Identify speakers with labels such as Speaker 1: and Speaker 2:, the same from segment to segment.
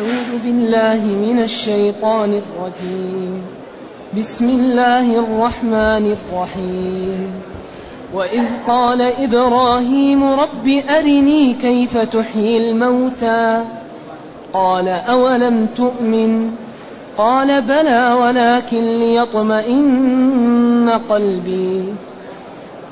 Speaker 1: أعوذ بالله من الشيطان الرجيم. بسم الله الرحمن الرحيم. وإذ قال إبراهيم رب أرني كيف تحيي الموتى؟ قال أولم تؤمن؟ قال بلى ولكن ليطمئن قلبي.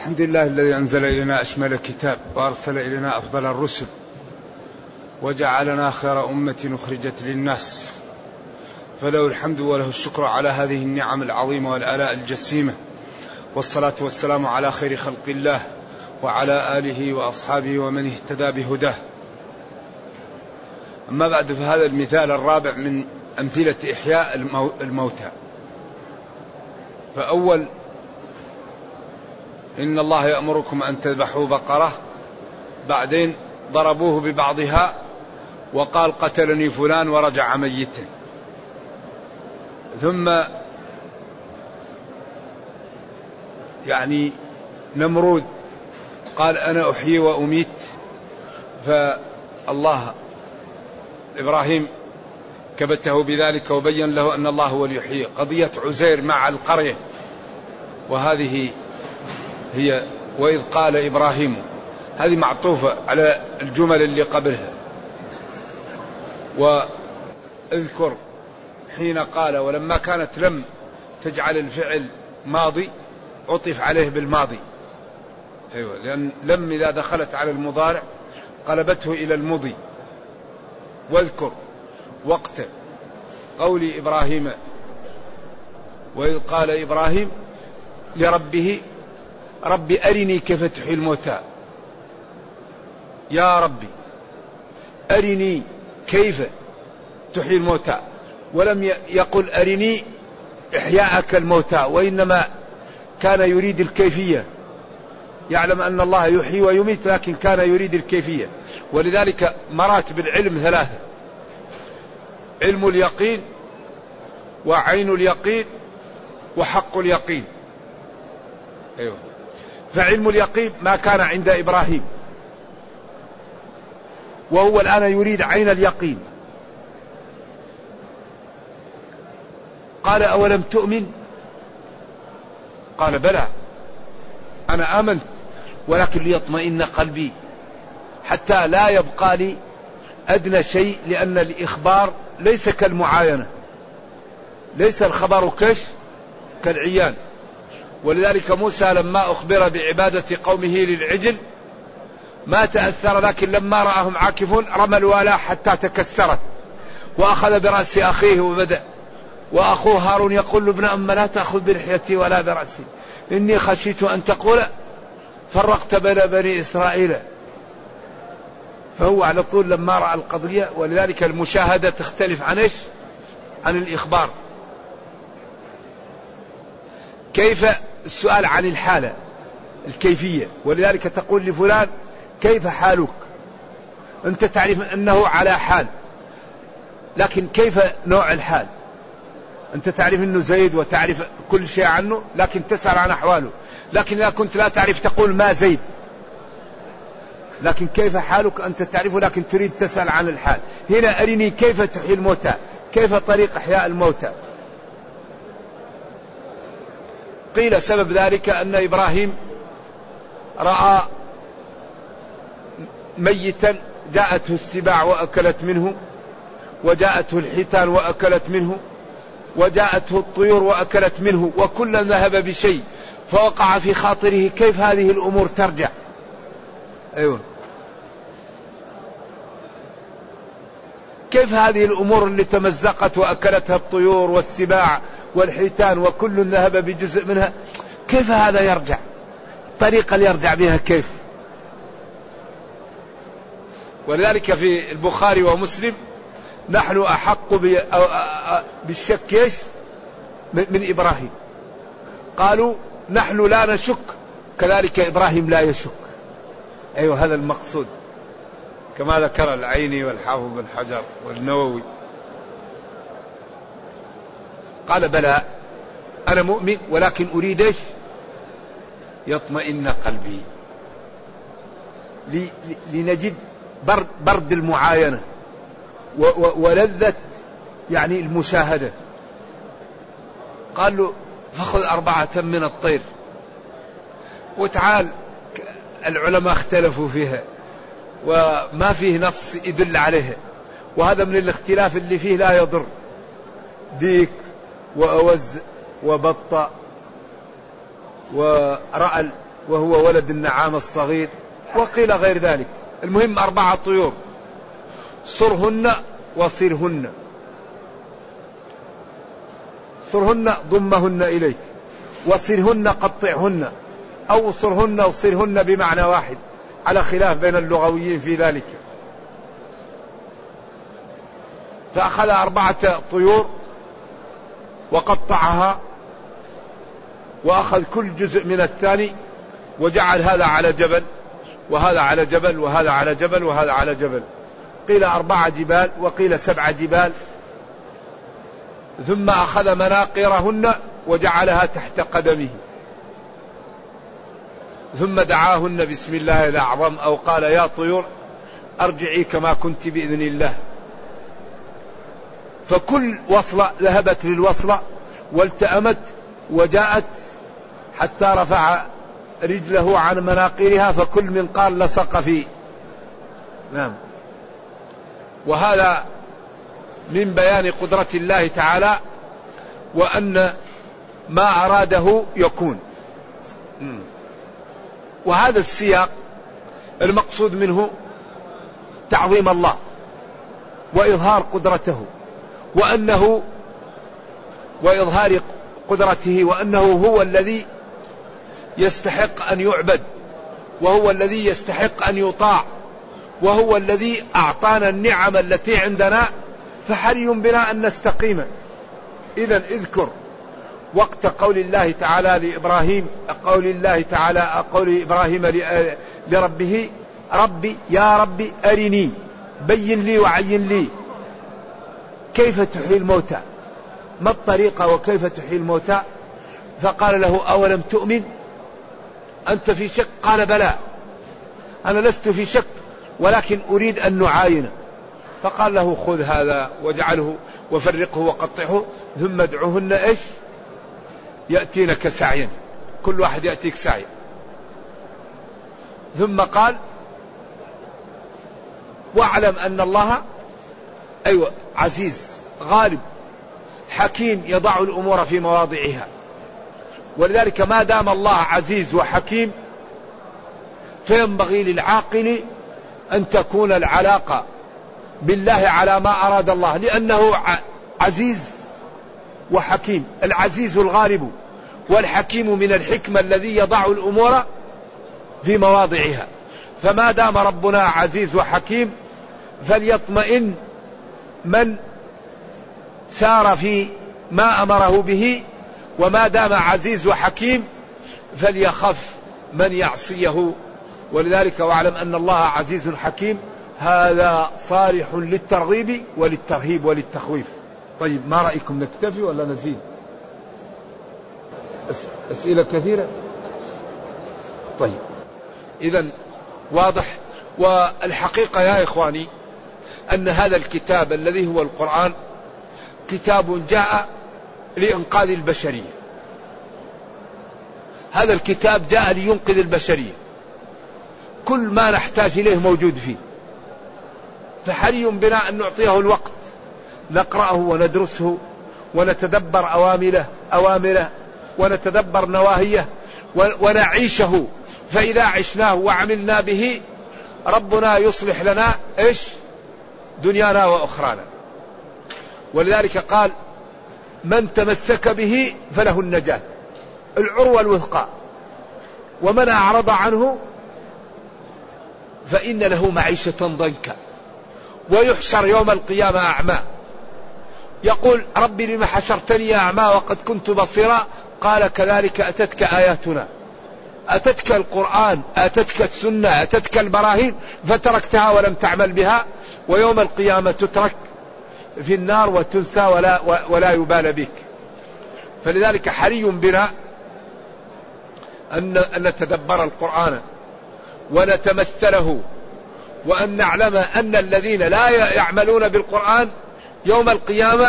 Speaker 2: الحمد لله الذي أنزل إلينا أشمل الكتاب وأرسل إلينا أفضل الرسل وجعلنا خير أمة أخرجت للناس فله الحمد وله الشكر على هذه النعم العظيمة والآلاء الجسيمة والصلاة والسلام على خير خلق الله وعلى آله وأصحابه ومن اهتدى بهداه. أما بعد فهذا المثال الرابع من أمثلة إحياء الموتى. فأول إن الله يأمركم أن تذبحوا بقرة. بعدين ضربوه ببعضها وقال قتلني فلان ورجع ميتا. ثم يعني نمرود قال أنا أحيي وأميت. فالله إبراهيم كبته بذلك وبين له أن الله هو اللي قضية عزير مع القرية. وهذه هي وإذ قال إبراهيم هذه معطوفة على الجمل اللي قبلها. وأذكر حين قال ولما كانت لم تجعل الفعل ماضي عطف عليه بالماضي. أيوة لأن لم إذا دخلت على المضارع قلبته إلى المضي. واذكر وقت قول إبراهيم وإذ قال إبراهيم لربه رب أرني كيف تحيي الموتى. يا ربي أرني كيف تحيي الموتى. ولم يقل أرني إحياءك الموتى وإنما كان يريد الكيفية. يعلم أن الله يحيي ويميت لكن كان يريد الكيفية. ولذلك مراتب العلم ثلاثة. علم اليقين وعين اليقين وحق اليقين. أيوه. فعلم اليقين ما كان عند إبراهيم. وهو الآن يريد عين اليقين. قال أولم تؤمن؟ قال بلى. أنا آمنت ولكن ليطمئن قلبي. حتى لا يبقى لي أدنى شيء لأن الإخبار ليس كالمعاينة. ليس الخبر كش كالعيان. ولذلك موسى لما أخبر بعبادة قومه للعجل ما تأثر لكن لما رآهم عاكفون رمى الولاء حتى تكسرت وأخذ برأس أخيه وبدأ وأخوه هارون يقول ابن أم لا تأخذ بلحيتي ولا برأسي إني خشيت أن تقول فرقت بين بني إسرائيل. فهو على طول لما رأى القضية ولذلك المشاهدة تختلف عن إيش؟ عن الإخبار. كيف السؤال عن الحالة الكيفية. ولذلك تقول لفلان كيف حالك؟ أنت تعرف أنه على حال لكن كيف نوع الحال؟ أنت تعرف أنه زيد وتعرف كل شيء عنه لكن تسأل عن أحواله. لكن إذا كنت لا تعرف تقول ما زيد؟ لكن كيف حالك؟ أنت تعرفه لكن تريد تسأل عن الحال. هنا أرني كيف تحيي الموتى كيف طريق إحياء الموتى؟ قيل سبب ذلك أن إبراهيم رأى ميتا جاءته السباع وأكلت منه وجاءته الحيتان وأكلت منه وجاءته الطيور وأكلت منه وكلا ذهب بشيء فوقع في خاطره كيف هذه الأمور ترجع. أيوة. كيف هذه الأمور اللي تمزقت وأكلتها الطيور والسباع والحيتان وكل ذهب بجزء منها؟ كيف هذا يرجع؟ الطريقة اللي يرجع بها كيف؟ ولذلك في البخاري ومسلم نحن أحق بالشك إيش؟ من إبراهيم. قالوا نحن لا نشك كذلك إبراهيم لا يشك. أيوة هذا المقصود. كما ذكر العيني والحافظ بن حجر والنووي. قال بلى أنا مؤمن ولكن أريد إيش؟ يطمئن قلبي. لنجد برد, برد المعاينة ولذة يعني المشاهدة. قال له فخذ أربعة من الطير. وتعال العلماء اختلفوا فيها. وما فيه نص يدل عليها وهذا من الاختلاف اللي فيه لا يضر. ديك وأوز وبط ورأل وهو ولد النعام الصغير وقيل غير ذلك. المهم أربعة طيور. صرهن وصرهن. صرهن ضمهن إليك. وصرهن قطعهن. أو صرهن وصرهن بمعنى واحد. على خلاف بين اللغويين في ذلك. فأخذ أربعة طيور وقطعها وأخذ كل جزء من الثاني وجعل هذا على جبل وهذا على جبل وهذا على جبل وهذا على جبل. قيل أربعة جبال وقيل سبع جبال. ثم أخذ مناقرهن وجعلها تحت قدمه. ثم دعاهن بسم الله الأعظم أو قال يا طيور أرجعي كما كنت بإذن الله. فكل وصلة ذهبت للوصلة والتأمت وجاءت حتى رفع رجله عن مناقيرها فكل منقار لصق فيه نعم. وهذا من بيان قدرة الله تعالى وأن ما أراده يكون. وهذا السياق المقصود منه تعظيم الله وإظهار قدرته وأنه وإظهار قدرته وأنه هو الذي يستحق أن يعبد وهو الذي يستحق أن يطاع وهو الذي أعطانا النعم التي عندنا فحري بنا أن نستقيم. إذا اذكر وقت قول الله تعالى لإبراهيم قول الله تعالى قول إبراهيم لربه ربي يا ربي أرني بين لي وعين لي كيف تحيي الموتى؟ ما الطريقة وكيف تحيي الموتى؟ فقال له أولم تؤمن؟ أنت في شك؟ قال بلى أنا لست في شك ولكن أريد أن نعاين. فقال له خذ هذا واجعله وفرقه وقطعه ثم ادعوهن إيش؟ يأتينك سعيا. كل واحد يأتيك سعيا. ثم قال واعلم أن الله أيوة عزيز غالب حكيم يضع الأمور في مواضعها. ولذلك ما دام الله عزيز وحكيم فينبغي للعاقل أن تكون العلاقة بالله على ما أراد الله لأنه عزيز. وحكيم العزيز الغالب والحكيم من الحكمة الذي يضع الأمور في مواضعها. فما دام ربنا عزيز وحكيم فليطمئن من سار في ما أمره به وما دام عزيز وحكيم فليخف من يعصيه. ولذلك واعلم أن الله عزيز حكيم هذا صالح للترغيب وللترهيب وللتخويف. طيب ما رأيكم نكتفي ولا نزيد؟ أسئلة كثيرة؟ طيب. اذا واضح. والحقيقة يا إخواني أن هذا الكتاب الذي هو القرآن كتاب جاء لإنقاذ البشرية. هذا الكتاب جاء لينقذ البشرية. كل ما نحتاج إليه موجود فيه. فحري بنا أن نعطيه الوقت. نقرأه وندرسه ونتدبر أوامره أوامره ونتدبر نواهيه ونعيشه. فإذا عشناه وعملنا به ربنا يصلح لنا إيش؟ دنيانا وأخرانا. ولذلك قال من تمسك به فله النجاة. العروة الوثقى. ومن أعرض عنه فإن له معيشة ضنكا. ويحشر يوم القيامة أعمى. يقول ربي لم حشرتني أعمى وقد كنت بصيرا؟ قال كذلك أتتك آياتنا. أتتك القرآن أتتك السنة أتتك البراهين فتركتها ولم تعمل بها ويوم القيامة تترك في النار وتنسى ولا, ولا يبال بك. فلذلك حري بنا أن نتدبر القرآن ونتمثله وأن نعلم أن الذين لا يعملون بالقرآن يوم القيامة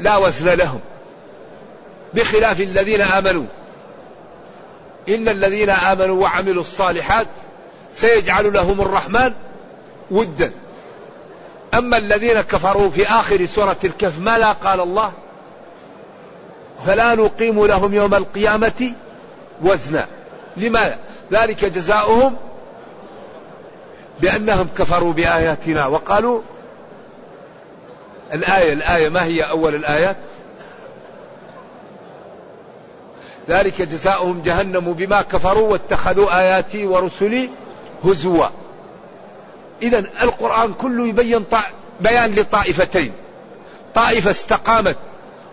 Speaker 2: لا وزن لهم بخلاف الذين آمنوا. إن الذين آمنوا وعملوا الصالحات سيجعل لهم الرحمن ودا. أما الذين كفروا في آخر سورة الكهف ماذا قال الله؟ فلا نقيم لهم يوم القيامة وزنا. لماذا ذلك جزاؤهم بأنهم كفروا بآياتنا وقالوا الآية الآية ما هي أول الآيات؟ ذلك جزاؤهم جهنم بما كفروا واتخذوا آياتي ورسلي هزوا. إذا القرآن كله يبين بيان لطائفتين. طائفة استقامت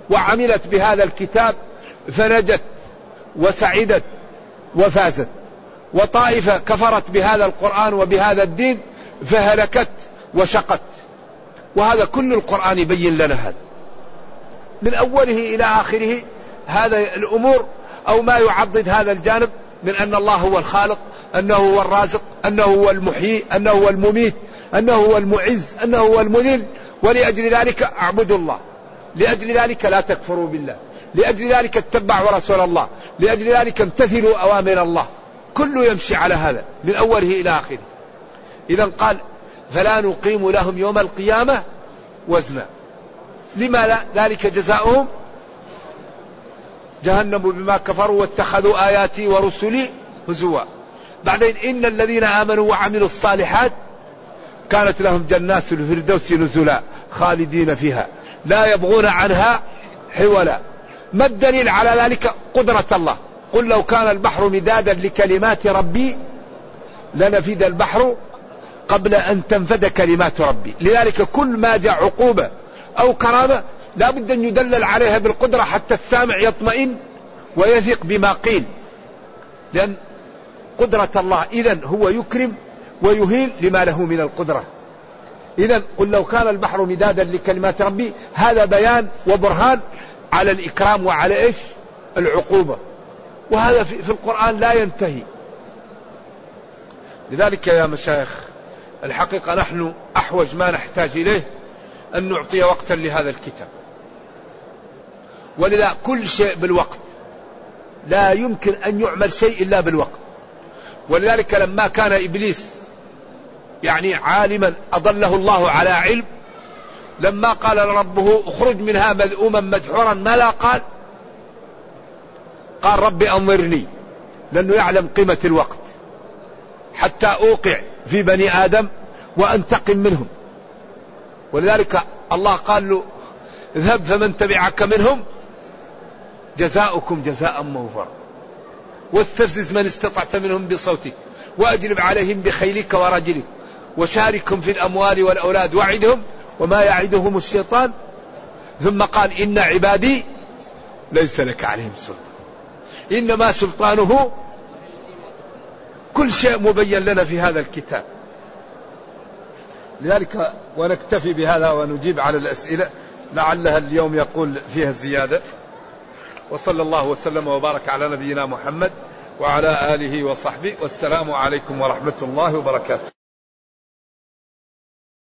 Speaker 2: وعملت بهذا الكتاب فنجت وسعدت وفازت. وطائفة كفرت بهذا القرآن وبهذا الدين فهلكت وشقت. وهذا كل القرآن يبين لنا هذا. من أوله إلى آخره هذا الأمور أو ما يعضد هذا الجانب من أن الله هو الخالق أنه هو الرازق أنه هو المحيي أنه هو المميت أنه هو المعز أنه هو المذل. ولأجل ذلك اعبدوا الله. لأجل ذلك لا تكفروا بالله. لأجل ذلك اتبعوا رسول الله. لأجل ذلك امتثلوا أوامر الله. كله يمشي على هذا من أوله إلى آخره. إذا قال فلا نقيم لهم يوم القيامة وزنا. لما ذلك جزاؤهم جهنم بما كفروا واتخذوا آياتي ورسلي هزوا. بعدين إن الذين آمنوا وعملوا الصالحات كانت لهم جنات الفردوس نزلا خالدين فيها. لا يبغون عنها حولا. ما الدليل على ذلك؟ قدرة الله. قل لو كان البحر مدادا لكلمات ربي لنفد البحر قبل أن تنفد كلمات ربي. لذلك كل ما جاء عقوبة أو كرامة لا بد أن يدلل عليها بالقدرة حتى السامع يطمئن ويثق بما قيل. لأن قدرة الله إذا هو يكرم ويهين لما له من القدرة. إذا قل لو كان البحر مدادا لكلمات ربي هذا بيان وبرهان على الإكرام وعلى إيش؟ العقوبة. وهذا في, القرآن لا ينتهي. لذلك يا مشايخ الحقيقة نحن أحوج ما نحتاج إليه أن نعطي وقتا لهذا الكتاب. ولذا كل شيء بالوقت. لا يمكن أن يعمل شيء إلا بالوقت. ولذلك لما كان إبليس يعني عالما أضله الله على علم لما قال ربه اخرج منها مذءوما مدحورا ماذا قال؟ قال رب أنظرني لأنه يعلم قيمة الوقت. حتى أوقع في بني آدم وأنتقم منهم. ولذلك الله قال له اذهب فمن تبعك منهم جزاؤكم جزاء موفرا واستفزز من استطعت منهم بصوتك وأجلب عليهم بخيلك ورجلك وشاركهم في الأموال والأولاد وعدهم وما يعدهم الشيطان. ثم قال إن عبادي ليس لك عليهم سلطان. إنما سلطانه كل شيء مبين لنا في هذا الكتاب. لذلك ونكتفي بهذا ونجيب على الأسئلة لعلها اليوم يقول فيها زيادة. وصلى الله وسلم وبارك على نبينا محمد وعلى آله وصحبه. والسلام عليكم ورحمة الله وبركاته.